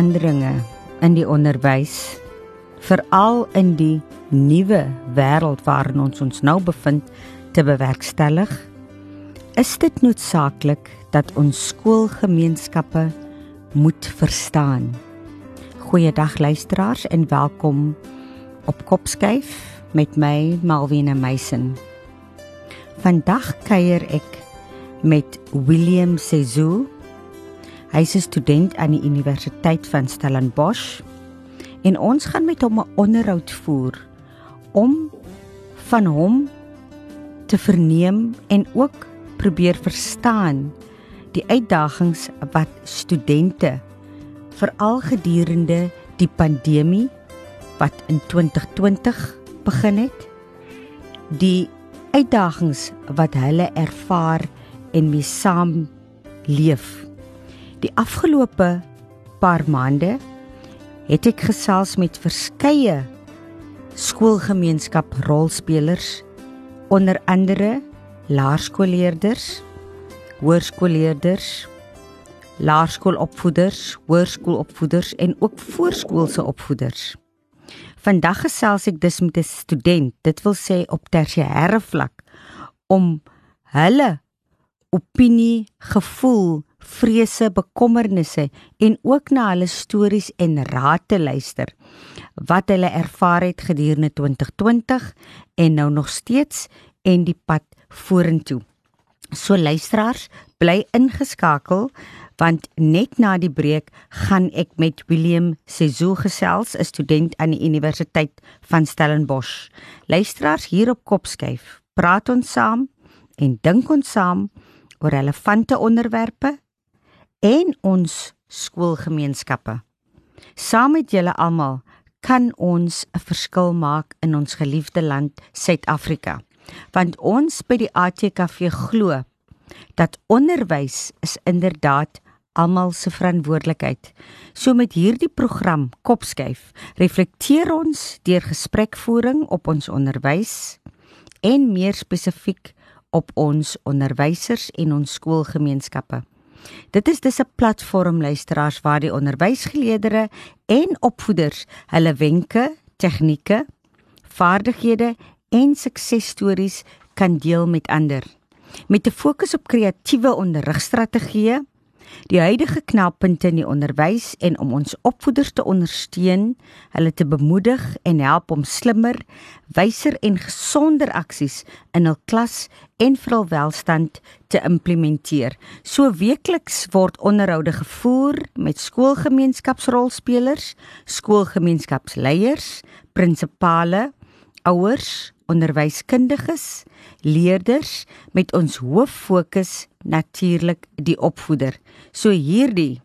veranderinge in die onderwys veral in die nuwe wêreld waarin ons ons nou bevind te bewerkstellig is dit noodsaaklik dat ons skoolgemeenskappe moet verstaan. Goeiedag luisteraars en welkom op Kopskyf met my Malvina Meisen. Vandag kuier ek met William Sezoo Hy is 'n student aan die Universiteit van Stellenbosch en ons gaan met hom 'n onderhoud voer om van hom te verneem en ook probeer verstaan die uitdagings wat studente veral gedurende die pandemie wat in 2020 begin het die uitdagings wat hulle ervaar en mee saam leef Die afgelope paar maande het ek gesels met verskeie skoolgemeenskap rolspelers onder andere laerskoolleerders, hoërskoolleerders, laerskoolopvoeders, hoërskoolopvoeders en ook voorskoolse opvoeders. Vandag gesels ek dus met 'n student, dit wil sê op tersiêre vlak om hulle opinie, gevoel, vrese, bekommernisse en ook na hulle stories en raad te luister wat hulle ervaar het gedurende 2020 en nou nog steeds en die pad vorentoe. So luisteraars, bly ingeskakel want net na die breek gaan ek met Willem Sezoo gesels, 'n student aan die Universiteit van Stellenbosch. Luisteraars hier op Kopskyf, praat ons saam en dink ons saam oor relevante onderwerpe en ons skoolgemeenskappe. Saam met julle almal kan ons 'n verskil maak in ons geliefde land Suid-Afrika. Want ons by die ATKV glo dat onderwys is inderdaad almal se verantwoordelikheid. So met hierdie program Kopskuif reflekteer ons deur gesprekvoering op ons onderwys en meer spesifiek op ons onderwysers en ons skoolgemeenskappe. Dit is dis 'n platform luisteraars waar die onderwysgeleerders en opvoeders hulle wenke, tegnieke, vaardighede en suksesstories kan deel met ander. Met 'n fokus op kreatiewe onderrigstrategieë Die huidige knelpunte in die onderwys en om ons opvoeders te ondersteun, hulle te bemoedig en help om slimmer, wyser en gesonder aksies in hul klas en vir hul welstand te implementeer. So weekliks word onderhoude gevoer met skoolgemeenskapsrolspelers, skoolgemeenskapsleiers, prinsipale, ouers, onderwyskundiges, leerders met ons hoof fokus natuurlik die opvoeder. So hierdie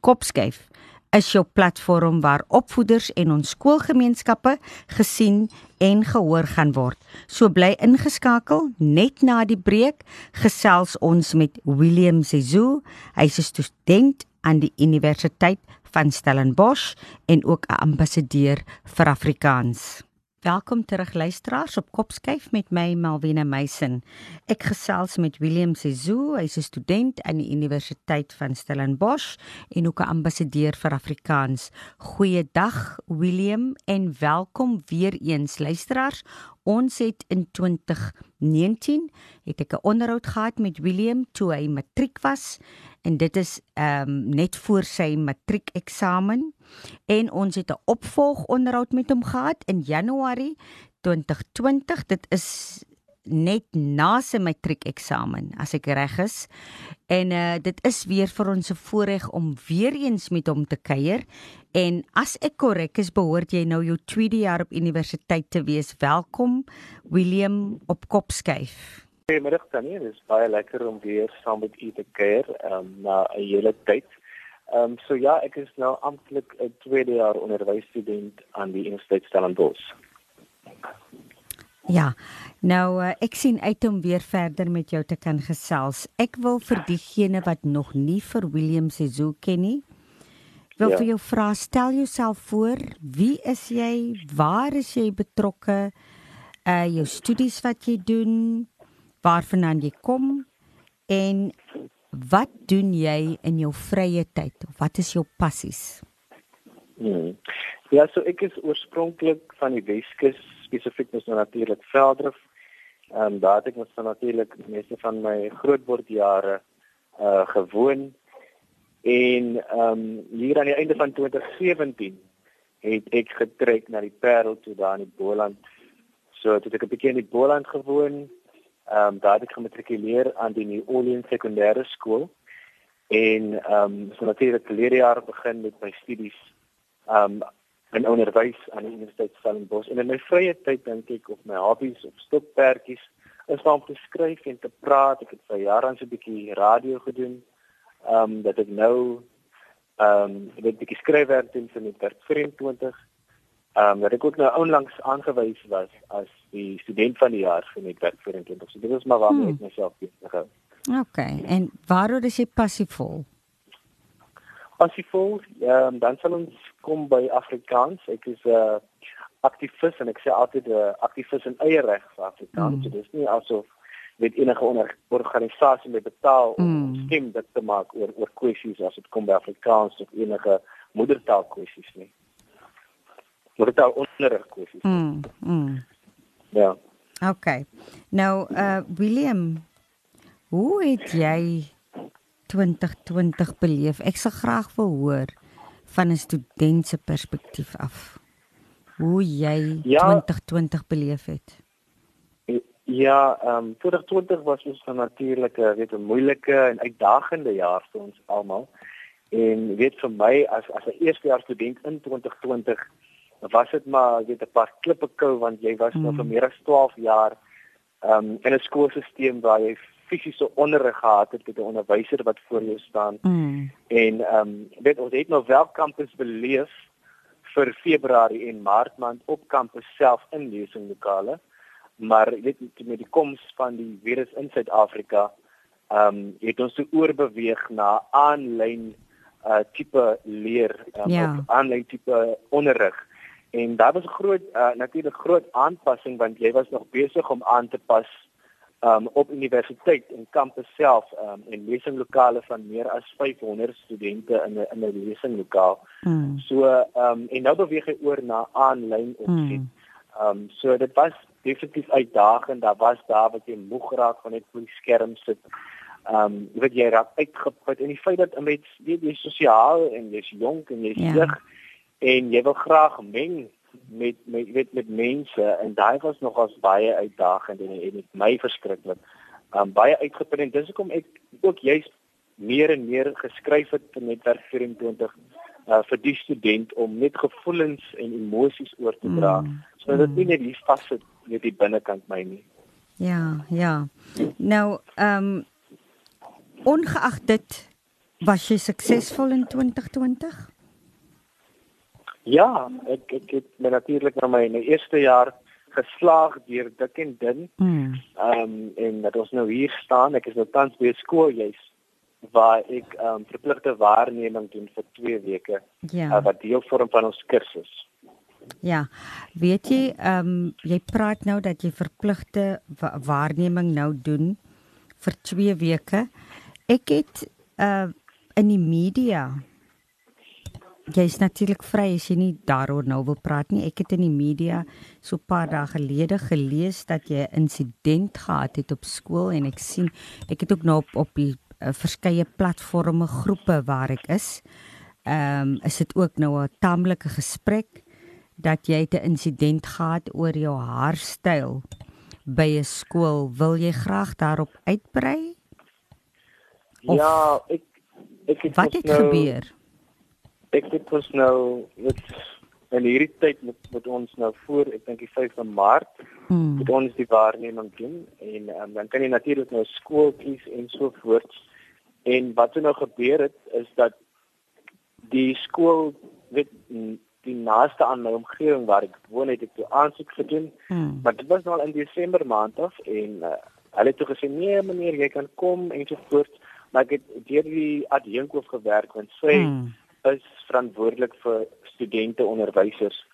kopskuif is jou platform waar opvoeders en ons skoolgemeenskappe gesien en gehoor gaan word. So bly ingeskakel net na die breek gesels ons met William Sezoo. Hy's 'n student aan die Universiteit van Stellenbosch en ook 'n ambassadeur vir Afrikaans. Welkom terug luisteraars op Kopskyf met my Malvina Meisen. Ek gesels met Willem Sezoo, hy's 'n student aan die Universiteit van Stellenbosch en ook 'n ambassadeur vir Afrikaans. Goeiedag Willem en welkom weer eens luisteraars. Ons het in 2019 het ek 'n onderhoud gehad met Willem toe hy matriek was en dit is ehm um, net voor sy matriekeksamen en ons het 'n opvolgonderhoud met hom gehad in Januarie 2020 dit is net na sy matriekeksamen as ek reg is. En uh, dit is weer vir ons 'n voorreg om weer eens met hom te kuier. En as ek korrek is behoort jy nou jou tweede jaar op universiteit te wees. Welkom William op Kopskyf Goeiemiddag Tannie, dit is baie lekker om weer saam met u te kuier um, na 'n hele tyd. Ehm um, so ja, ek is nou amptelik 'n tweede jaar onderwysstudent aan die Universiteit Stellenbosch. Ja. Nou uh, ek sien uit om weer verder met jou te kan gesels. Ek wil vir diegene wat nog nie vir William Sezo ken nie, wil ja. vir jou vra, stel jouself voor, wie is jy? Waar is jy betrokke? Uh jou studies wat jy doen, waarvandaan jy kom en wat doen jy in jou vrye tyd? Wat is jou passies? Hmm. Ja, so ek is oorspronklik van die Weskus spesifiek mos nou natuurlik Veldrif. Ehm um, daar het ek mos nou natuurlik meeste van my grootwordjare uh gewoon en ehm um, hier aan die einde van 2017 het ek getrek na die Parel toe daar in die Boland. So toe ek 'n bietjie in die Boland gewoon. Ehm um, daar het ek gematrikuleer aan die New Orleans Sekondêre Skool en ehm um, so natuurlik die leerjaar begin met my studies ehm um, in onderwys aan die Universiteit Stellenbosch en in my vrye tyd dink ek of my hobbies of stokperdjies is om te skryf en te praat. Ek het vir jare so 'n bietjie radio gedoen. Ehm um, dat ek nou ehm um, 'n bietjie skryfwerk doen vir Netwerk 24. Ehm um, dat ek ook nou onlangs aangewys was as die student van die jaar vir Netwerk 24. So dit is maar waarmee hmm. ek myself besig hou. OK. En waaroor is jy passievol? Passievol, ehm um, dan sal ons kom by Afrikaans. Ek is 'n uh, aktivis en ek sê altyd 'n uh, aktivis in eie reg vir Afrikaans. Mm. So dis nie asof met enige onder organisasie met betaal om mm. stem dit te maak oor oor kwessies as dit kom by Afrikaans of enige moedertaal kwessies nie. Moedertaal onderrig kwessies. Mm. Mm. Ja. OK. Nou uh William, hoe het jy 2020 beleef? Ek sal graag wil hoor van 'n student se perspektief af. Hoe jy ja, 2020 beleef het. Ja, ehm um, 2020 was ons natuurlik 'n weet 'n moeilike en uitdagende jaar vir ons almal. En weet vir my as as 'n eerstejaars student in 2020 was dit maar weet 'n paar klippe kou want jy was mm. nou vir meer as 12 jaar ehm um, in 'n skoolstelsel waar jy fisiese onderrig gehad het met 'n onderwyser wat voor jou staan. Mm. En ehm um, weet ons het nou wel kampus beleef vir Februarie en Maart maand op kampus self in lesinglokale. Maar weet met die koms van die virus in Suid-Afrika, ehm um, het ons se oorbeweeg na aanlyn uh tipe leer um, ja. of aanlyn tipe onderrig. En daar was 'n groot uh, natuurlik groot aanpassing want jy was nog besig om aan te pas um, op universiteit en kampus self um, en lesinglokale van meer as 500 studente in 'n in 'n lesinglokaal. Mm. So ehm um, en nou beweeg hy oor na aanlyn opsie. Mm. Ehm um, so dit was definitief uitdagend. Daar was daar wat jy moeg raak van net voor die skerm sit. Ehm um, wat jy raak uitgeput en die feit dat met jy, jy sosiaal en jy's jonk en jy's ja. jeug yeah. en jy wil graag meng met met weet met mense en daai was nogals baie uitdagend en en met my verskriklik. Um baie uitgeput en dis hoekom ek ook juist meer en meer geskryf het vir netwerk 24 uh vir die student om net gevoelens en emosies oor te dra mm, sodat dit mm. nie net hier vas sit net die binnekant my nie. Ja, ja. Nou, ehm um, ongeag dit was jy suksesvol in 2020? Ja, ek ek het natuurlik na my, my eerste jaar geslaag deur dik en dun. Hmm. Ehm um, en dat ons nou hier staan, ek is nou tans by skool juis waar ek ehm um, verpligte waarneming doen vir 2 weke. Ja. Uh, wat deel vorm van ons kursus. Ja. Weet jy, ehm um, jy praat nou dat jy verpligte wa waarneming nou doen vir 2 weke. Ek het uh in die media jy's natuurlik vry as jy nie daaroor nou wil praat nie. Ek het in die media so 'n paar dae gelede gelees dat jy 'n insident gehad het op skool en ek sien ek het ook nou op op die uh, verskeie platforms groepe waar ek is. Ehm um, is dit ook nou 'n taamlike gesprek dat jy 'n insident gehad oor jou haarstyl by 'n skool. Wil jy graag daarop uitbrei? Of ja, ek ek het Wat het nou, gebeur? Ek dit was nou met in hierdie tyd met met ons nou voor ek dink die 5de Maart hmm. met ons die waarneming doen en um, dan kan jy natuurlik nou skool kies en so voort en wat er nou gebeur het is dat die skool weet die naaste aan my omgewing waar ek woon het ek toe aansoek gedoen. Hmm. Maar dit was nou al in Desember maand af en uh, hulle het toe gesê nee meneer jy kan kom en so voort maar ek het deur die adjunkhoof gewerk want sy hmm. Is verantwoordelik vir studente onderwysers.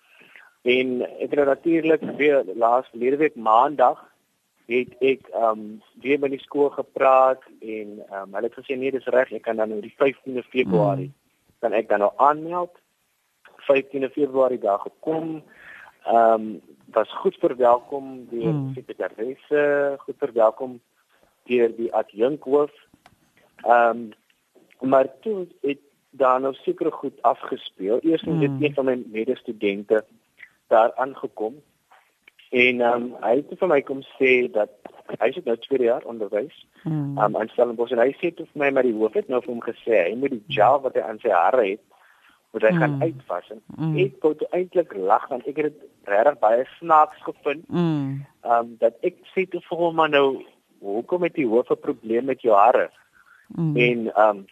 En ek het natuurlik weer laas verlede week maandag het ek ehm um, weer by die skool gepraat en ehm um, hulle het gesê nee dis reg ek kan dan nou die 15de Februarie mm. dan ek dan nou aanmeld 15de Februarie daar gekom ehm um, was goed verwelkom deur mm. sekretaresse goed verwelkom deur die adjunkhoof ehm um, maar toe het daar nou seker goed afgespeel eers mm. het een van my medestudente daar aangekom en um, hy het vir my kom sê dat hy is nou 2 jaar onderwys mm. um, aan Stellenbosch en hy sê vir my maar die hoof het nou vir hom gesê hy moet die gel wat hy aan sy hare het moet hy mm. gaan uitwas en mm. ek wou eintlik lag want ek het dit regtig baie snaaks gevind mm. um, dat ek sê toe vir hom maar nou hoekom het die hoof 'n probleem met jou hare mm. en um,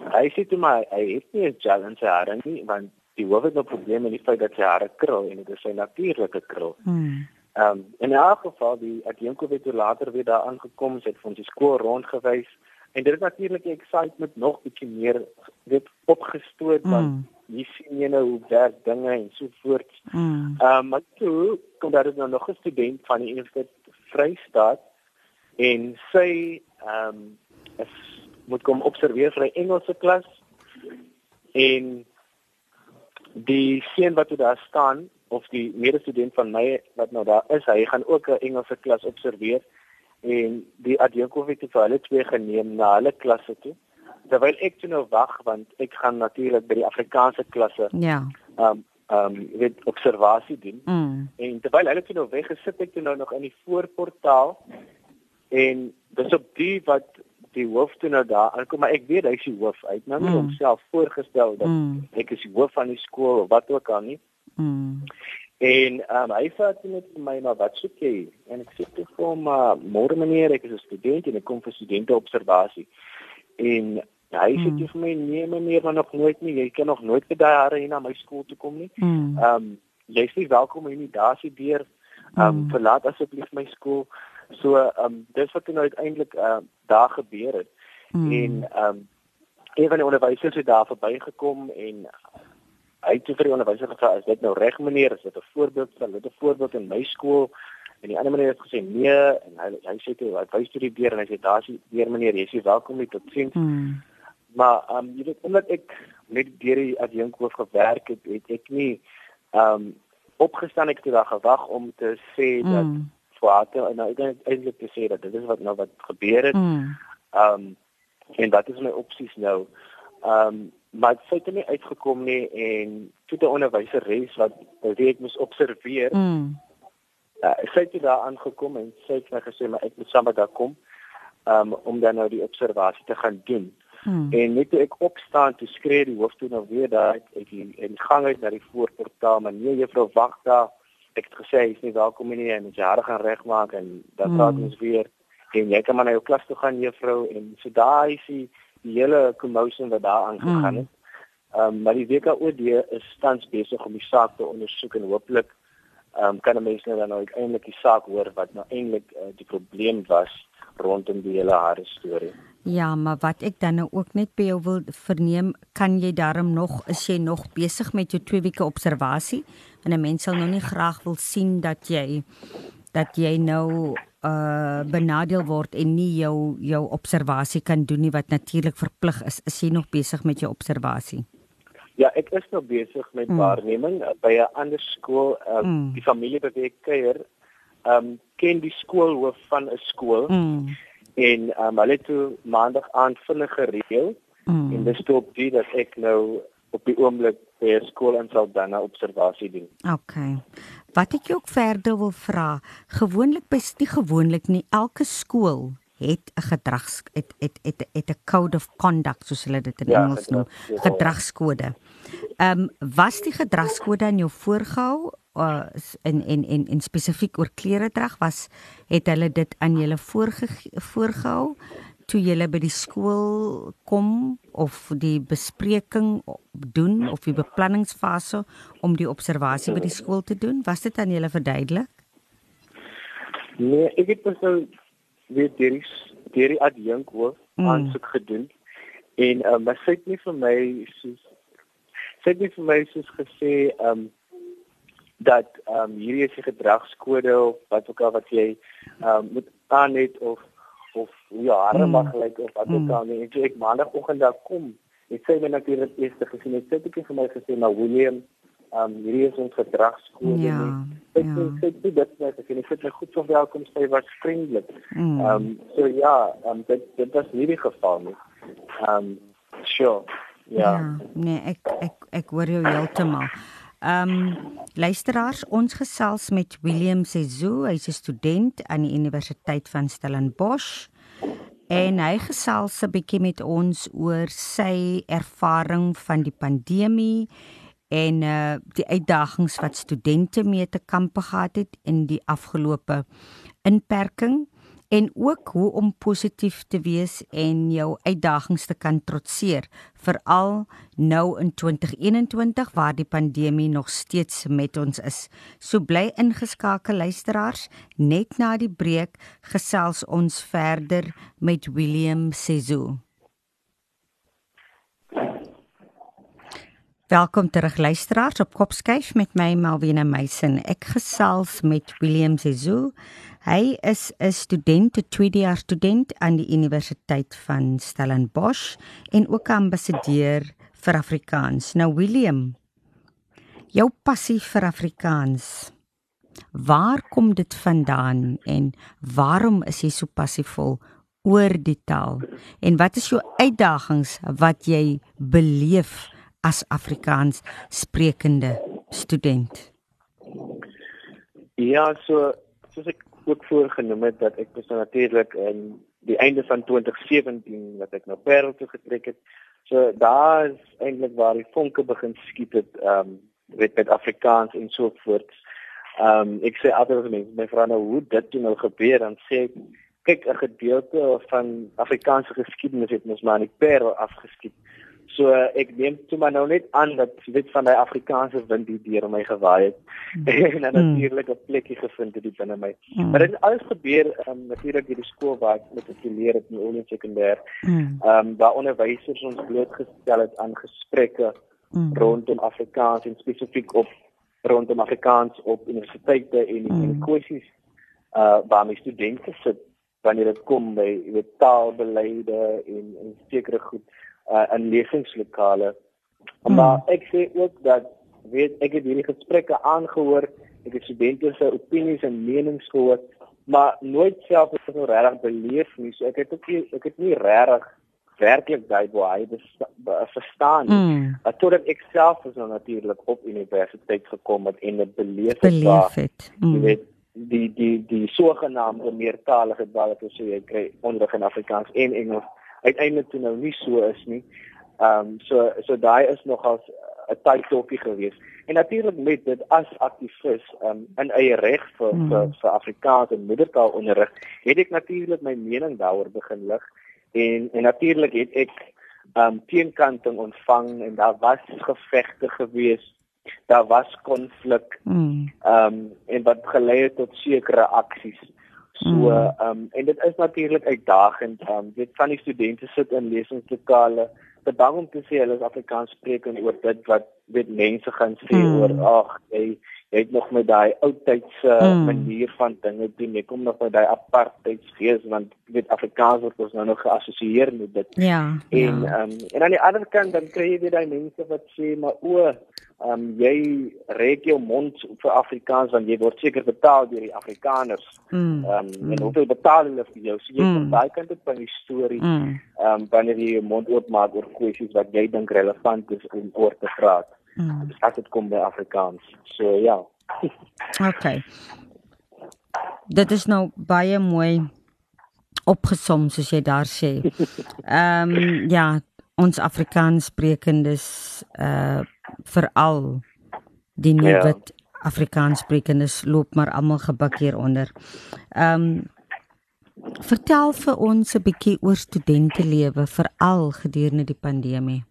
hy sê toe maar hy het nie 'n gel in sy hare nie want die hoofde probleem met die feit dat sy hare krul en dit is sy natuurlike krul. Hmm. Ehm um, in elk geval die Adjenko het later weer daar aangekom, sy het ons die skool rondgewys en dit het natuurlik die excitement nog bietjie meer dit opgestoot mm. want jy sien jy nou hoe werk dinge en so voort. Hmm. Ehm um, maar toe kom daar nou nog 'n student van die Universiteit Vrystaat en sy ehm um, is moet kom observeer vir 'n Engelse klas en die seun wat daar staan of die medestudent van my wat nou daar is, hy gaan ook 'n Engelse klas observeer en die adjunkof het vir hulle twee geneem na hulle klasse toe. Terwyl ek toe nou wag want ek gaan natuurlik by die Afrikaanse klasse. Ja. Um, um, weet observasie doen. Mm. En terwyl hulle toe nou weggesit het, toe nou nog in die voorportaal en dis op die wat die hoof toe nou daar aankom maar ek weet hy is die hoof uit nou nie mm. homself voorgestel dat mm. ek is die hoof van die skool of wat ook al nie mm. en um, hy sê dit met my maar wat soek jy en ek sê toe vir hom uh, môre meneer ek is 'n student en ek kom vir studente observasie en hy sê mm. vir my nee meneer maar nog nooit nie jy kan nog nooit vir daai jare hier na my skool toe kom nie mm. um, jy is nie welkom in die dasie deur um, mm. verlaat asseblief my skool So ehm um, dis wat nou uiteindelik ehm uh, daar gebeur het. Mm. En ehm um, een van die onderwysers het daar verbygekom en hy het vir die onderwyser gevra is dit nou reg meneer is dit 'n voorbeeld van dit 'n voorbeeld in my skool en die ander meneer het gesê nee en hy hy sê toe hy wys toe die deur en hy sê daar's die deur meneer jy is welkom hier tot sien. Mm. Maar ehm um, jy weet omdat ek met deur die adjunkhoof gewerk het het ek nie ehm um, opgestaan ek het daar gewag om te sê mm. dat swarte en nou eintlik te sê dat dit is wat nou wat gebeur het. Mm. Um, en dat is my opsies nou. Um, maar dit het nie uitgekom nie en toe die onderwyseres wat wie ek moes observeer. Mm. Uh, sy het daar aangekom en sy het my gesê maar ek moet saam daar kom um, om dan nou die observasie te gaan doen. Hmm. En net toe ek opstaan toe skree die hoof toe nou weer daar ek in in gang uit na die voorportaal maar nee juffrou wag daar ek het gesê hy is nie welkom nie en jy hare gaan regmaak en dan mm. praat ons weer en jy kan maar na jou klas toe gaan juffrou en so daai is die, die hele commotion wat daar aangegaan mm. het. Ehm um, maar die WKOD is tans besig om die saak te ondersoek en hooplik ehm um, kan mense nou dan nou eintlik die saak hoor wat nou eintlik uh, die probleem was rondom die hele hare storie. Ja, maar wat ek dan nou ook net by jou wil verneem, kan jy daarom nog is jy nog besig met jou 2 weke observasie? En 'n mens sal nou nie graag wil sien dat jy dat jy nou uh benadeel word en nie jou jou observasie kan doen nie wat natuurlik verplig is. Is jy nog besig met jou observasie? Ja, ek is nog besig met mm. waarneming by 'n ander skool. Uh, mm. Die familie beweeg kuier. Ehm um, ken die skoolhoof van 'n skool. Mm en um, hulle het toe maandag aand vinnig gereël mm. en dis toe op die dat ek nou op die oomblik by skool in Saldanha observasie doen. OK. Wat ek ook verder wil vra, gewoonlik by die gewoonlik nie elke skool het 'n gedrags het het het het 'n code of conduct soos hulle dit in ja, Engels noem, gedragskode. Ehm um, was die gedragskode in jou voorgehou uh, in en en en spesifiek oor kleredrag was het hulle dit aan julle voorgehou toe julle by die skool kom of die bespreking doen of die beplanningsfase om die observasie by die skool te doen? Was dit aan julle verduidelik? Nee, ek het nou weer deur die deur die adjunk hoof Mm. aansoek gedoen. En ehm um, maar sy het nie vir my soos sy het nie vir my soos gesê ehm um, dat ehm um, hierdie is die gedragskode of wat ook al wat jy ehm um, moet aan het of of hoe jou hare Mm. mag lyk of wat ook Mm. al nie. En toe ek maandagooggend daar kom, het sy my natuurlik eers gesien. Het sy het vir my gesê maar William, ehm um, hierdie is ons gedragskode. Ja. nie. Ja. sê sy sê dit net ek het dit goed verwelkom sy was vriendelik. Mm. Ehm um, so ja, ehm um, dit dit was nie die geval nie. Ehm um, sure. Ja. Ja, nee, ek ek ek hoor jou heeltemal. Ehm um, luisteraars, ons gesels met Willem Sezo, hy's 'n student aan die Universiteit van Stellenbosch en hy gesels 'n bietjie met ons oor sy ervaring van die pandemie en uh die uitdagings wat studente mee te kampe gehad het in die afgelope inperking en ook hoe om positief te wees en jou uitdagings te kan trotseer veral nou in 2021 waar die pandemie nog steeds met ons is. So bly ingeskakel luisteraars, net na die breek gesels ons verder met William Sezo. Welkom terug luisteraars op Kopskyf met my Malvina Meisen. Ek gesels met William Sezo. Hy is 'n student, 'n tweedejaars student aan die Universiteit van Stellenbosch en ook ambassadeur vir Afrikaans. Nou William, jou passie vir Afrikaans. Waar kom dit vandaan en waarom is jy so passievol oor die taal? En wat is jou uitdagings wat jy beleef as Afrikaans sprekende student? Ja, so soos ek ook voorgenoem het dat ek dus natuurlik in die einde van 2017 wat ek nou Parel toe getrek het. So daar is eintlik waar die vonke begin skiet het ehm um, met met Afrikaans en so voort. Ehm um, ek sê altyd as mense my vra nou hoe dit toe nou gebeur dan sê ek kyk 'n gedeelte van Afrikaanse geskiedenis het mos maar in die Parel afgeskiet. So ek neem toe maar nou net aan dat weet van daai Afrikaanse wind hier deur my gewaai het en dan Mm. natuurlik 'n plekkie gevind het hier binne my. Mm. Maar dit het alles gebeur um, natuurlik by die skool waar ek matrikuleer het in Olie Sekondêr. Mm. Ehm um, waar onderwysers ons blootgestel het aan gesprekke Mm. rondom Afrikaans en spesifiek op rondom Afrikaans op universiteite en Mm. en kwessies uh waar my studente sit wanneer dit kom by weet taalbeleide en en sekere goed uh in lesingslokale. Mm. Maar ek sê ook dat weet ek het hierdie gesprekke aangehoor, ek het studente se opinies en menings gehoor, maar nooit self het ek nou regtig beleef nie. So ek het ook nie, ek het nie regtig werklik daai baie verstaan nie. Mm. Uh, totdat ek self is nou natuurlik op universiteit gekom het en dit beleef het Beleef het. jy Mm. weet die die die sogenaamde meertalige wat jy sê jy kry onderrig in Afrikaans en Engels uiteindelik toe nou nie so is nie. Ehm um, so so daai is nogals 'n tyd topie gewees. En natuurlik met dit as aktivis um, in eie reg vir, Mm. vir vir Afrikaans en moedertaalonderrig, het ek natuurlik my mening daaroor begin lig en en natuurlik het ek um teenkanting ontvang en daar was gevegte gewees. Daar was konflik Mm. um en wat gelei het tot sekere aksies. So Mm. um en dit is natuurlik uitdagend. Um weet van die studente sit in lesingslokale te bang om te sê hulle is Afrikaans sprekend oor dit wat weet mense gaan sê Mm. oor ag jy jy het nog met daai ou tydse Mm. manier van dinge doen. Jy kom nog met daai apartheidsgees want weet Afrikaans word ons nou nog geassosieer met dit. Ja. En ja. ehm um, en aan die ander kant dan kry jy weer daai mense wat sê maar o, ehm um, jy reik jou mond vir Afrikaans want jy word seker betaal deur die Afrikaners. Mm. Ehm um, en hoeveel betaal hulle vir jou? So jy Mm. kom daai kant op van die storie Mm. ehm um, wanneer jy jou mond oopmaak oor kwessies wat jy dink relevant is om oor te praat. Mm. As dit kom by Afrikaans. So ja. Okay. Dit is nou baie mooi opgesom soos jy daar sê. Ehm um, ja, ons Afrikaans sprekendes uh veral die nuwe Ja. ja. Afrikaans sprekendes loop maar almal gebuk hieronder. Ehm um, vertel vir ons 'n bietjie oor studentelewe veral gedurende die pandemie.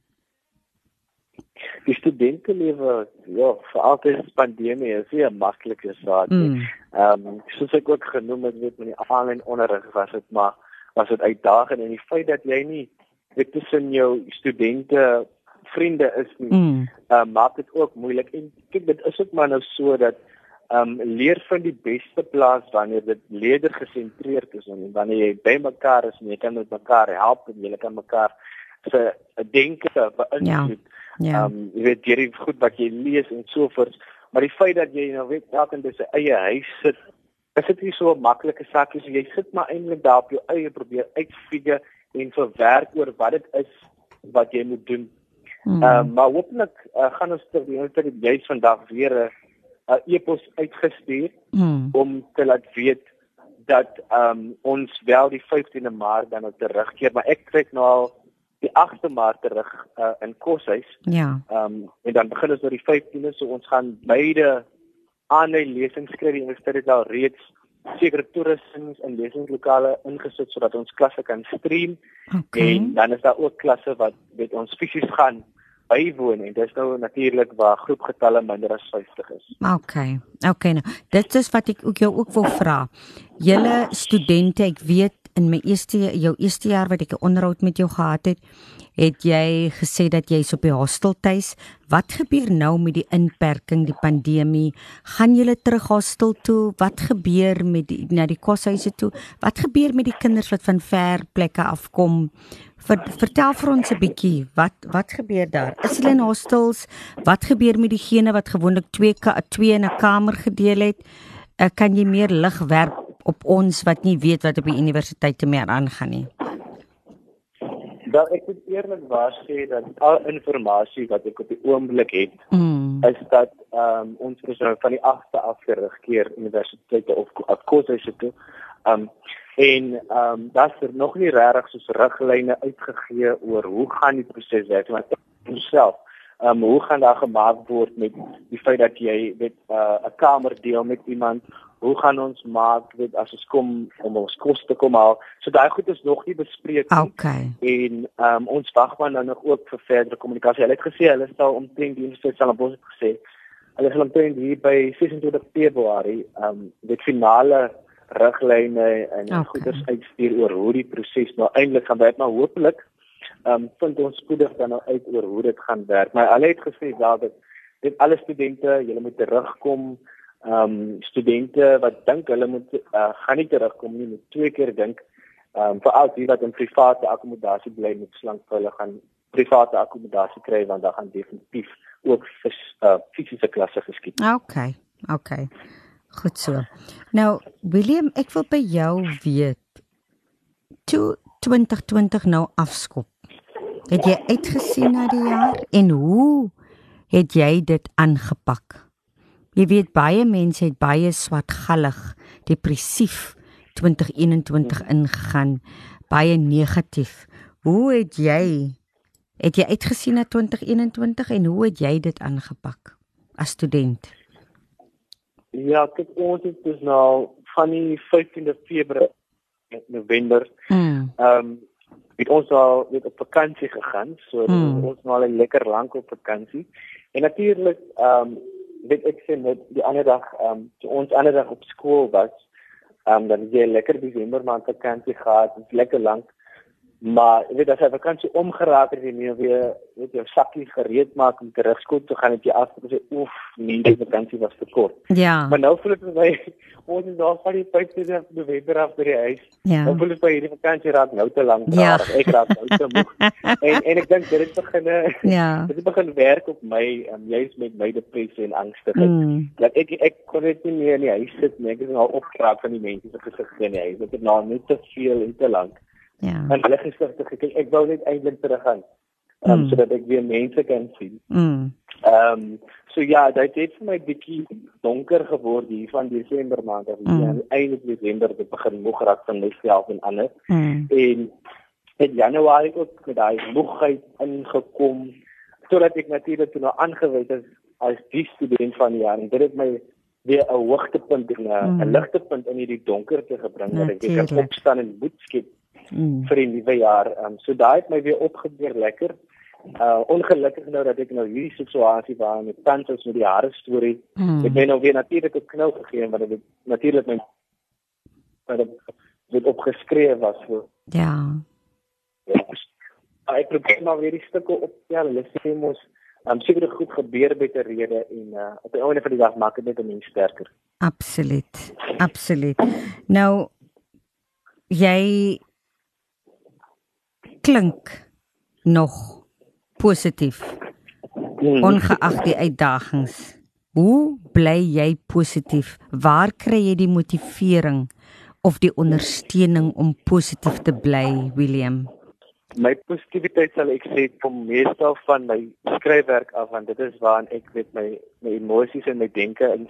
Die studentelewe ja, vir altyd pandemie is nie 'n maklike saak nie. Mm. Ehm um, soos ek ook genoem het, weet met die aanlyn onderrig was dit maar was dit uitdagend en die feit dat jy nie weet tussen jou studente vriende is nie, Mm. uh, maak dit ook moeilik en kyk dit is ook maar nou so dat ehm um, leer van die beste plaas wanneer dit leerder gesentreerd is en wanneer jy by mekaar is en jy kan met mekaar help en jy kan mekaar se denke beïnvloed. Ja. Ehm um, jy weet deur die goed wat jy lees en so voort, maar die feit dat jy nou weet elkeen by sy eie huis sit, is dit nie so 'n maklike saak nie. So jy sit maar eintlik daar op jou eie probeer uitfigure en verwerk oor wat dit is wat jy moet doen. Mm. Ehm uh, maar hopelik uh, gaan ons ter die hele tyd juis vandag weer 'n uh, e-pos uitgestuur Mm. om te laat weet dat ehm um, ons wel die 15de Maart dan terugkeer, maar ek trek nou al die 8de Maart terug uh, in Koshuis. Ja. Ehm um, en dan begin ons oor die 15de, so ons gaan beide aanlyn lesings kry. Die universiteit het al reeds sekere toeristings en lesingslokale ingesit sodat ons klasse kan stream Okay. en dan is daar ook klasse wat met ons fisies gaan bywoon en dis nou natuurlik waar groepgetalle minder as 50 is. Okay. Okay nou. Dit is wat ek ook jou ook wil vra. Julle studente, ek weet in my eerste jou eerste jaar wat ek 'n onderhoud met jou gehad het, het jy gesê dat jy's op die hosteltuis. Wat gebeur nou met die inperking, die pandemie? Gaan julle terug hostel toe? Wat gebeur met die na die koshuise toe? Wat gebeur met die kinders wat van ver plekke afkom? Ver, vertel vir ons 'n bietjie, wat wat gebeur daar? Is hulle in hostels? Wat gebeur met diegene wat gewoonlik twee ka, twee in 'n kamer gedeel het? Uh, kan jy meer lig werp op ons wat nie weet wat op die universiteite meer aangaan nie? Wel ek moet eerlikwaar sê dat al inligting wat ek op die oomblik het, Mm. is dat ehm um, ons is nou van die 8de af terugkeer universiteite of koshuise toe. Ehm um, en ehm um, daar's er nog nie regtig soos riglyne uitgegee oor hoe gaan die proses werk maar self. Ehm um, hoe gaan daar gemaak word met die feit dat jy weet 'n uh, kamer deel met iemand? Hoe gaan ons maak weet as ons kom om ons kos te kom haal? So daai goed is nog nie bespreek nie Okay. en ehm um, ons wag maar nou nog ook vir verdere kommunikasie. Hulle het gesê hulle sal omtrent die universiteit sal ons gesê hulle sal omtrent hier by 26 Februarie ehm um, die finale riglyne en Okay. goeders uitstuur oor hoe die proses nou eintlik gaan werk, maar hopelik ehm um, vind ons spoedig dan nou uit oor hoe dit gaan werk. Maar hulle het gesê daar dat dit alle studente, julle moet terugkom. Ehm um, studente wat dink hulle moet uh, gaan nie terugkom nie, moet twee keer dink. Ehm um, veral die wat in private akkommodasie bly moet slank vir hulle gaan private akkommodasie kry want daar gaan definitief ook vis, uh, fisiese klasse geskied. Okay. Okay. Goed so. Nou, William, ek wil by jou weet toe 2020 nou afskop. Het jy uitgesien na die jaar en hoe het jy dit aangepak? Jy weet baie mense het baie swartgallig, depressief 2021 ingegaan, baie negatief. Hoe het jy het jy uitgesien na 2021 en hoe het jy dit aangepak as student? Ja, kyk ons het dus nou van die 15de Februarie November Mm. ehm um, het ons al weet op vakansie gegaan. So Hmm. mm. ons nou al lekker lank op vakansie. En natuurlik ehm um, weet ek sê net die ander dag ehm um, toe ons ander dag op skool was, ehm um, dan het jy lekker Desember maand vakansie gehad, is lekker lank. Maar jy weet as jy vakansie omgeraak het en jy weer weet jou sakkie gereed maak om terug skool toe gaan, het jy af gesê oef, nee, die vakansie was te kort. Ja. Maar nou voel dit vir my ons is daar van die 15de November af by die huis. Ja. Nou voel dit vir hierdie vakansie raak nou te lank Ja. raak. Ek raak nou te moeg. en en ek dink dit het begin Ja. dit begin werk op my um, juis met my depressie en angstigheid. Mm. Dat ek ek kon net nie meer in die huis sit nie. Ek is nou opgeraak van die mense se gesigte in die huis. Dit het nou net te veel en te lank. Ja. En hulle gesigte gekyk. Ek wou net eintlik terug gaan. Um, Mm. sodat ek weer mense kan sien. Mm. Ehm um, so ja, dit het vir my bietjie donker geword hier van Desember maand af. Mm. Ja, einde Desember het ek begin moeg raak van myself en ander. Mm. En in Januarie ook met daai moegheid ingekom totdat ek natuurlik toe nou aangewys is as die student van die jaar en dit het my weer 'n hoogtepunt en 'n Mm. ligtepunt in hierdie donkerte gebring dat ek weer kan opstaan en moed skep Mm. vir die nuwe jaar. Um, so daai het my weer opgebeur lekker uh ongelukkig nou dat ek nou hierdie situasie waar met tans is met die hare storie hmm. ek ben nou weer natuurlik op knou gegee want dit natuurlik my maar dit opgeskryf was so ja ja ek probeer maar weer die stukke op ja hulle sê mos um, seker goed gebeur met 'n rede en uh op die einde van die dag maak dit net 'n mens sterker absoluut absoluut nou jy klink nog positief hmm. ongeag die uitdagings. Hoe bly jy positief? Waar kry jy die motivering of die ondersteuning om positief te bly, William? My positiwiteit sal ek sê kom meestal van my skryfwerk af want dit is waar ek met my my emosies en my denke in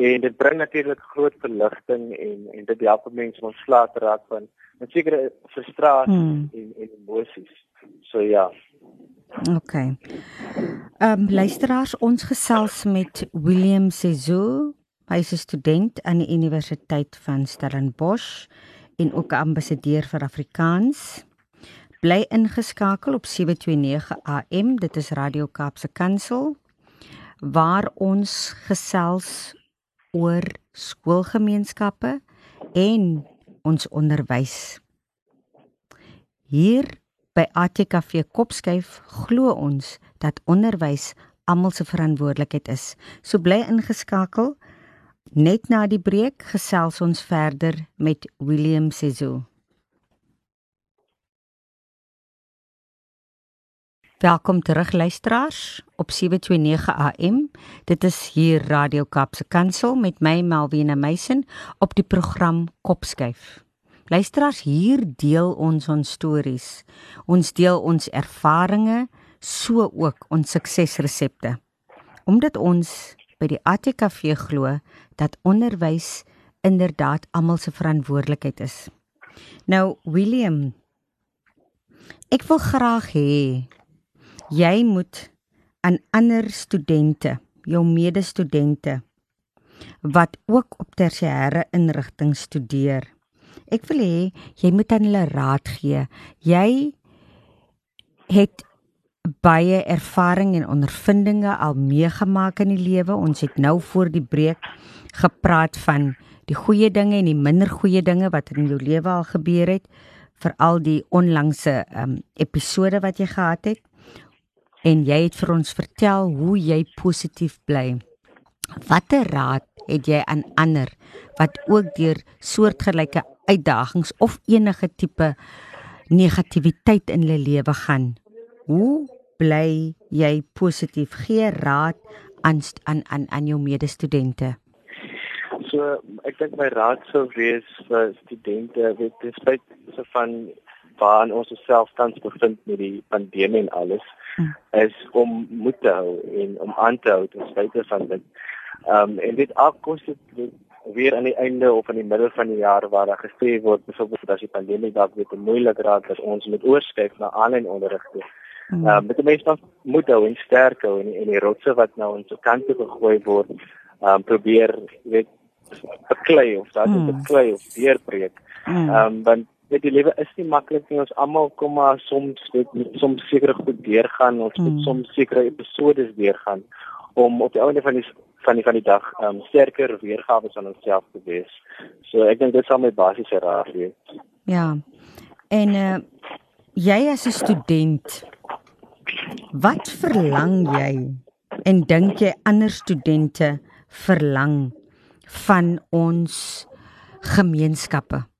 en dit bring natuurlik groot verligting en en dit help mense om ontslae te raak van 'n sekere frustrasie hmm. en en emosies. So ja. OK. Ehm um, luisteraars, ons gesels met William Sezo. Hy is 'n student aan die Universiteit van Stellenbosch en ook 'n ambassadeur vir Afrikaans. Bly ingeskakel op 729 AM. Dit is Radio Kaapse Kansel waar ons gesels oor skoolgemeenskappe en ons onderwys. Hier by ATKV Kopskyf glo ons dat onderwys almal se verantwoordelikheid is. So bly ingeskakel. Net na die breek gesels ons verder met William Sezo. Welkom terug luisteraars op 729 AM. Dit is hier Radio Kapse Kansel met my Melvina Meisen op die program Kopskyf. Luisteraars, hier deel ons ons stories. Ons deel ons ervarings, so ook ons suksesresepte. Omdat ons by die ATKV glo dat onderwys inderdaad almal se verantwoordelikheid is. Nou William, ek wil graag hê jy moet aan ander studente, jou medestudente wat ook op tersiêre inrigting studeer, Ek wil hê jy moet aan hulle raad gee. Jy het baie ervaring en ondervindinge al meegemaak in die lewe. Ons het nou voor die breek gepraat van die goeie dinge en die minder goeie dinge wat in jou lewe al gebeur het, veral die onlangse um, episode wat jy gehad het. En jy het vir ons vertel hoe jy positief bly. Watter raad het jy aan ander wat ook deur soortgelyke uitdagings of enige tipe negativiteit in hulle lewe gaan. Hoe bly jy positief? Gee raad aan aan aan aan jou medestudente. So ek dink my raad sou wees vir studente, weet jy, spesifiek so van waar ons osself tans bevind met die pandemie en alles, hmm. is om moed te hou en om aan te hou ten spyte van dit. Ehm um, en dit afkos dit weer aan die einde of in die middel van die jaar waar daar gesê word byvoorbeeld as die pandemie dalk weer te moeilik raak dat ons moet oorskuif na aanlyn onderrig toe. Hmm. Ehm um, met die meeste moet hou en sterk hou en, en die rotse wat nou ons kant toe gegooi word, ehm um, probeer weet beklei of dat dit hmm. beklei of deurpreek. Hmm. Ehm um, want weet die lewe is nie maklik nie. Ons almal kom maar soms weet soms sekere goed deurgaan, ons moet mm. soms sekere episodes deurgaan om op die einde van die van die van die dag ehm um, sterker weergawe van onsself te wees. So ek dink dit sal my basiese raad wees. Ja. En uh jy as 'n student wat verlang jy en dink jy ander studente verlang van ons gemeenskappe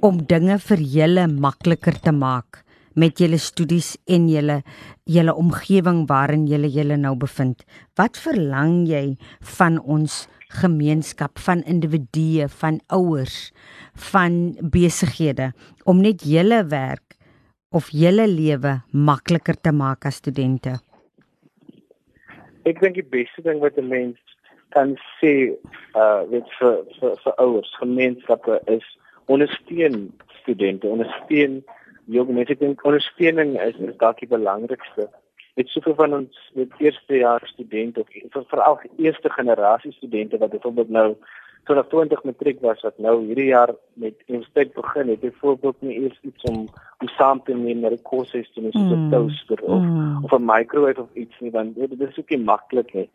om dinge vir julle makliker te maak met julle studies en julle julle omgewing waarin julle julle nou bevind. Wat verlang jy van ons gemeenskap, van individue, van ouers, van besighede om net julle werk of julle lewe makliker te maak as studente? Ek dink die beste ding wat 'n mens kan sê, uh weet vir vir vir ouers, gemeenskappe is ondersteun studente, ondersteun jong mense dink ondersteuning is is dalk die belangrikste. Dit soveel van ons met eerste jaar studente of veral eerste generasie studente wat byvoorbeeld nou 2020 matriek was wat nou hierdie jaar met universiteit begin het, byvoorbeeld nie eers iets om om saam te neem na die kursus te doen soos 'n mm. toaster of mm. of 'n microwave of iets nie want dit is ook nie maklik nie.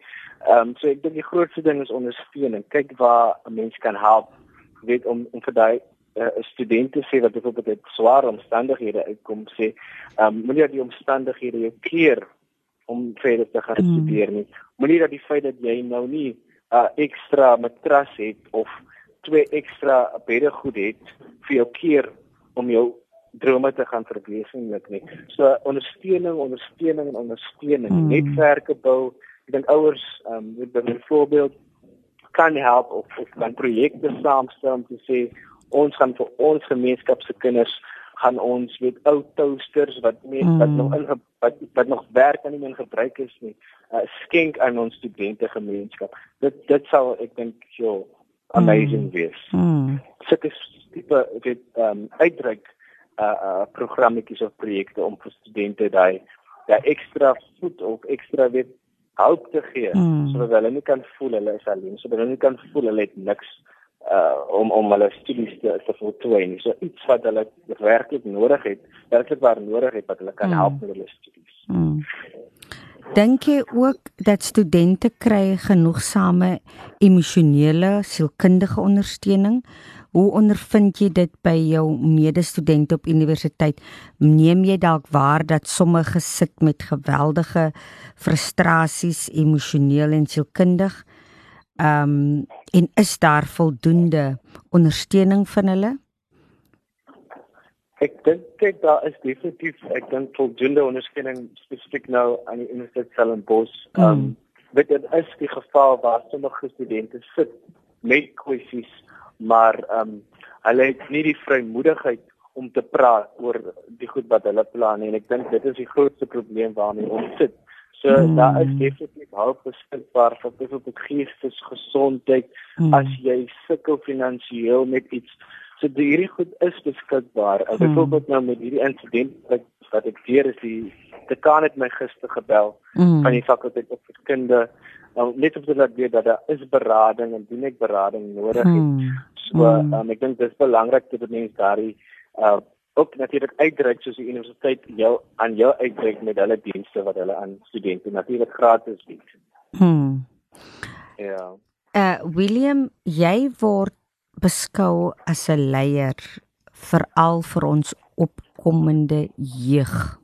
Ehm um, so ek dink die grootste ding is ondersteuning. Kyk waar 'n mens kan help weet om om vir daai uh, studente sê wat byvoorbeeld uit swaar omstandighede uitkom sê, ehm um, moenie dat die omstandighede jou keer om verder te gaan mm. studeer nie. Moenie dat die feit dat jy nou nie 'n uh, ekstra matras het of twee ekstra beddegoed het vir jou keer om jou drome te gaan verwesenlik nie. So ondersteuning, ondersteuning en ondersteuning, mm. netwerke bou. Ek dink ouers ehm um, byvoorbeeld kan help of of kan projekte saamstel om te sê ons gaan vir ons gemeenskap se kinders gaan ons met ou toasters wat mense mm. wat nog in wat wat nog werk en nie meer gebruik is nie uh, skenk aan ons studente gemeenskap. Dit dit sal ek dink so amazing mm. wees. Mm. Sulke tipe dit ehm um, uitdruk uh uh programmetjies of projekte om vir studente daai daai ekstra voet of ekstra weet hulp te gee mm. sodat hulle nie kan voel hulle is alleen, sodat hulle nie kan voel hulle het niks uh om om hulle studies te te voltooi. So iets wat hulle werklik nodig het, werklik waar nodig het wat hulle kan mm. help met hulle studies. Mm. Dink jy ook dat studente kry genoegsame emosionele sielkundige ondersteuning? Hoe ondervind jy dit by jou medestudente op universiteit? Neem jy dalk waar dat sommige sit met geweldige frustrasies emosioneel en sielkundig? Ehm um, en is daar voldoende ondersteuning van hulle? Ek dink kyk daar is definitief ek dink voldoende ondersteuning spesifiek nou aan die Universiteit Stellenbosch. Ehm um, mm. dit is die geval waar sommige studente sit met kwessies maar ehm um, hulle het nie die vrymoedigheid om te praat oor die goed wat hulle plan en ek dink dit is die grootste probleem waarmee ons sit. So mm. daar is definitief hulp beskikbaar vir byvoorbeeld geestesgesondheid mm. as jy sukkel finansiëel met iets. So hierdie goed is beskikbaar. Mm. Byvoorbeeld nou met hierdie insident wat wat ek weer is die dekaan het my gister gebel mm. van die fakulteit opvoedkunde nou net om te laat weet dat daar is berading en doen ek berading nodig het. Hmm. So hmm. um, ek dink dit is belangrik dat mense daardie uh ook natuurlik uitdruk soos die universiteit jou aan jou uitdruk met hulle dienste wat hulle aan studente natuurlik gratis bied. Hmm. Ja. Uh William, jy word beskou as 'n leier veral vir ons opkomende jeug.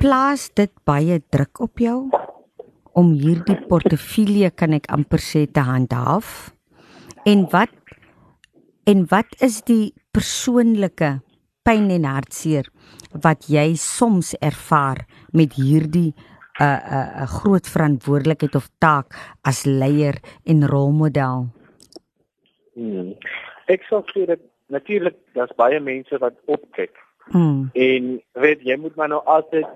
Plaas dit baie druk op jou? om hierdie portefeulje kan ek amper sê te handhaaf? En wat en wat is die persoonlike pyn en hartseer wat jy soms ervaar met hierdie 'n uh, 'n uh, uh, groot verantwoordelikheid of taak as leier en rolmodel? Hmm. Ek sou sê dat natuurlik daar's baie mense wat opkyk. Hmm. En weet jy moet maar nou altyd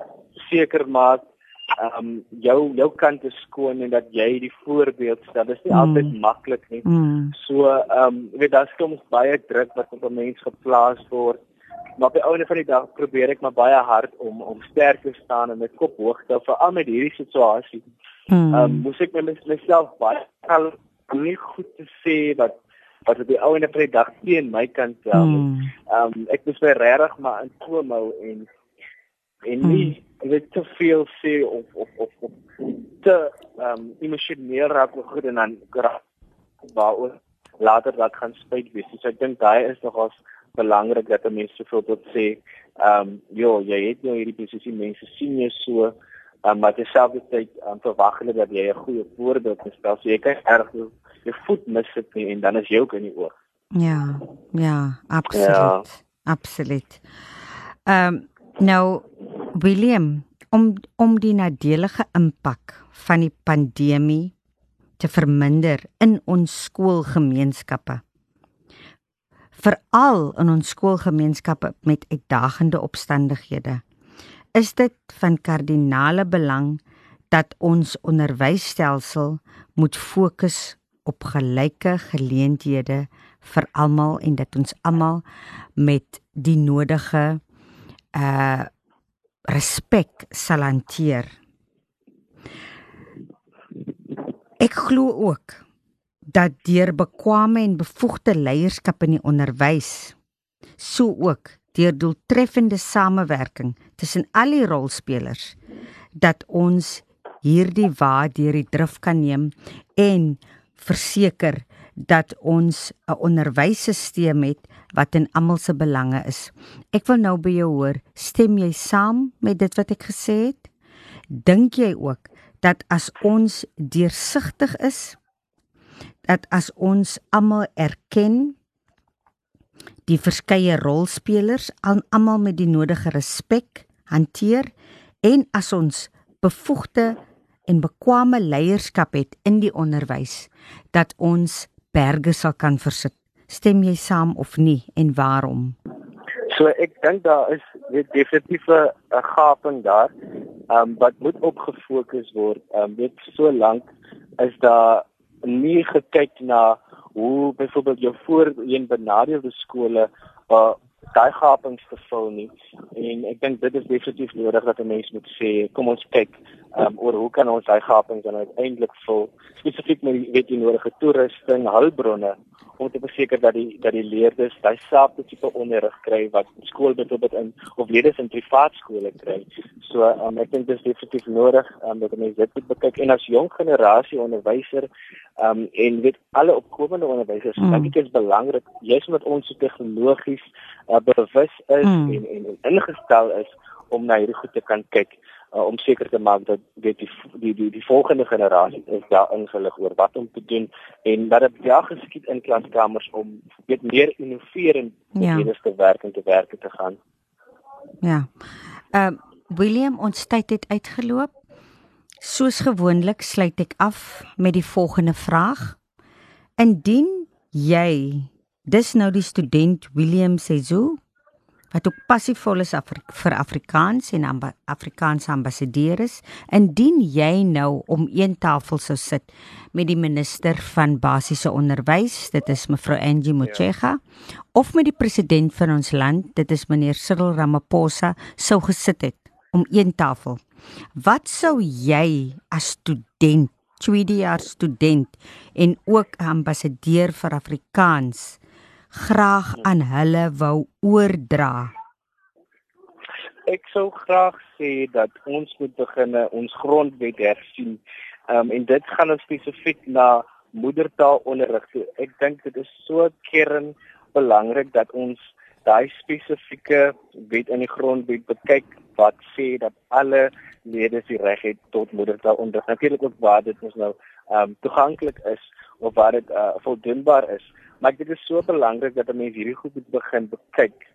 seker maak ehm um, jou jou kant is skoon en dat jy die voorbeeld stel. Dit is nie mm. altyd maklik nie. Mm. So ehm um, weet daar's soms baie druk wat op 'n mens geplaas word. Maar op die ouene van die dag probeer ek maar baie hard om om sterk te staan en met kop hoog te hou veral met hierdie situasie. Mm. Ehm mm. um, moet ek met myself baie al nie goed te sê dat wat op die ouene van die dag teen my kant stel. Mm. Ehm mm. um, ek moet my regtig maar in toom hou en en nie mm jy weet te veel sê of of of, of te ehm um, emosioneel raak oor goed en dan waaroor later dat gaan spyt wees. So ek dink daai is nogals belangrik dat mense soveel tot sê ehm um, jo, jy het nou hierdie posisie mense sien jou so um, maar terselfdertyd um, verwag hulle dat jy 'n goeie voorbeeld stel. So jy kan erg jou voet mis sit nie en dan is jy ook in die oog. Ja, ja, absoluut. Ja. Absoluut. Ehm um, Nou William, om om die nadelige impak van die pandemie te verminder in ons skoolgemeenskappe. Veral in ons skoolgemeenskappe met uitdagende opstandighede, is dit van kardinale belang dat ons onderwysstelsel moet fokus op gelyke geleenthede vir almal en dat ons almal met die nodige uh respek sal hanteer. Ek glo ook dat deur bekwame en bevoegde leierskap in die onderwys so ook deur doeltreffende samewerking tussen al die rolspelers dat ons hierdie waar deur die drif kan neem en verseker dat ons 'n onderwysstelsel het wat in almal se belange is. Ek wil nou by jou hoor, stem jy saam met dit wat ek gesê het? Dink jy ook dat as ons deursigtig is, dat as ons almal erken die verskeie rolspelers aan almal met die nodige respek hanteer en as ons bevoegde en bekwame leierskap het in die onderwys dat ons berge sal kan versit. Stem jy saam of nie en waarom? So ek dink daar is definitief 'n gaping daar. Um, wat moet opgefokus word. Ehm um, weet so lank is daar nie gekyk na hoe byvoorbeeld jou voorheen benadeelde skole uh daai gapings te vul nie en ek dink dit is definitief nodig dat 'n mens moet sê kom ons kyk um, oor hoe kan ons daai gapings dan uiteindelik vul spesifiek met die weet jy nodige toerusting hulpbronne om te verseker dat die dat die leerders daai selfde tipe onderrig kry wat skool byvoorbeeld in of leerders in privaat skole kry. So um, ek dink dit is definitief nodig um, dat mense dit moet bekyk en as jong generasie onderwyser um, en weet alle opkomende onderwysers, mm. dink ek is belangrik jy's met ons so tegnologies uh, bewus is mm. en, en en ingestel is om na hierdie goed te kan kyk uh, om seker te maak dat weet die die die, die volgende generasie is daar ingelig oor wat om te doen en dat dit ja geskied in klaskamers om weet meer innoverend ja. te werk en te werk te gaan. Ja. Ehm uh, William, ons tyd het uitgeloop. Soos gewoonlik sluit ek af met die volgende vraag. Indien jy dis nou die student William Sezu wat ook passievol is Afri vir Afrikaans en amba Afrikaanse ambassadeur is, indien jy nou om een tafel sou sit met die minister van basiese onderwys, dit is mevrou Angie Motshega, ja. of met die president van ons land, dit is meneer Cyril Ramaphosa, sou gesit het om een tafel. Wat sou jy as student, tweedejaars student en ook ambassadeur vir Afrikaans graag aan hulle wou oordra? Ek sou graag sê dat ons moet begin ons grondwet hersien. Ehm um, en dit gaan ons spesifiek na moedertaalonderrig. So ek dink dit is so kern belangrik dat ons daai spesifieke wet in die grondwet bekyk wat sê dat alle lede die reg het tot moedertaalonderrig. Natuurlik ook waar dit ons nou ehm um, toeganklik is of waar dit uh, voldoenbaar is. Maar dit is so belangrik dat 'n mens hierdie goed moet begin bekyk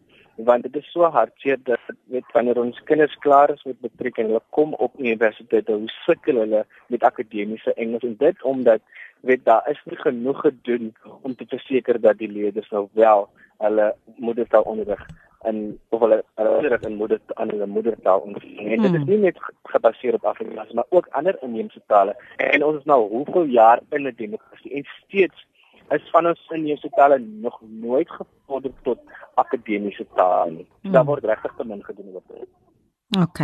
want dit is so hartseer dat weet wanneer ons kinders klaar is met matriek en hulle kom op universiteit hoe sukkel hulle met akademiese Engels en dit omdat weet daar is nie genoeg gedoen om te verseker dat die leerders nou wel hulle moedertaal onderrig en of hulle hulle in moeder aan hulle moedertaal onderrig. En dit is hmm. nie net gebaseer op Afrikaans maar ook ander inheemse tale. En ons is nou hoeveel jaar in 'n demokrasie en steeds is van ons inheemse tale nog nooit gevorder tot akademiese tale nie. So, daar word regtig te min gedoen op dit. OK.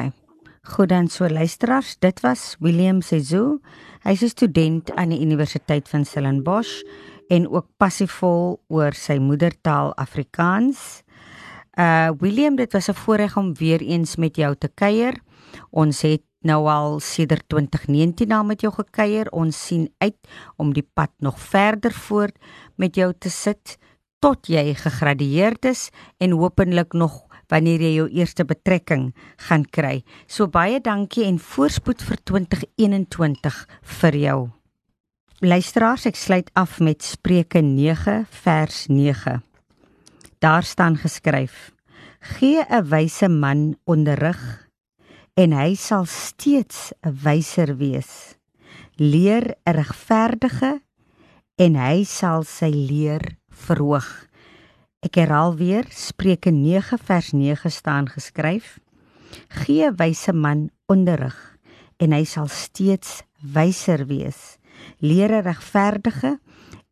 Goed dan so luisteraars, dit was William Sezu. Hy's 'n student aan die Universiteit van Stellenbosch en ook passievol oor sy moedertaal Afrikaans. Uh William, dit was 'n voorreg om weer eens met jou te kuier. Ons het nou al sedert 2019 na met jou gekuier. Ons sien uit om die pad nog verder voort met jou te sit tot jy gegradueerd is en hopelik nog wanneer jy jou eerste betrekking gaan kry. So baie dankie en voorspoed vir 2021 vir jou. Luisteraars, ek sluit af met Spreuke 9 vers 9. Daar staan geskryf: Gee 'n wyse man onderrig en hy sal steeds 'n wyser wees. Leer 'n regverdige en hy sal sy leer verhoog. Ek herhaal weer Spreuke 9 vers 9 staan geskryf: Gee wyse man onderrig en hy sal steeds wyser wees. Leer 'n regverdige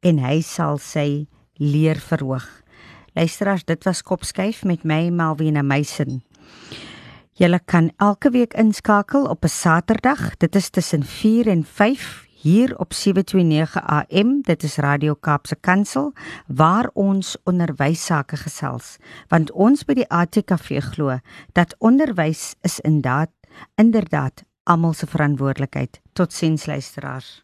en hy sal sy leer verhoog. Luisteraars, dit was Kopskyf met my Malvina Meisen. Julle kan elke week inskakel op 'n Saterdag. Dit is tussen 4 en 5 hier op 729 AM. Dit is Radio Kaapse Kansel waar ons onderwys sake gesels, want ons by die ATKV glo dat onderwys is inderdaad inderdaad almal se verantwoordelikheid. Totsiens luisteraars.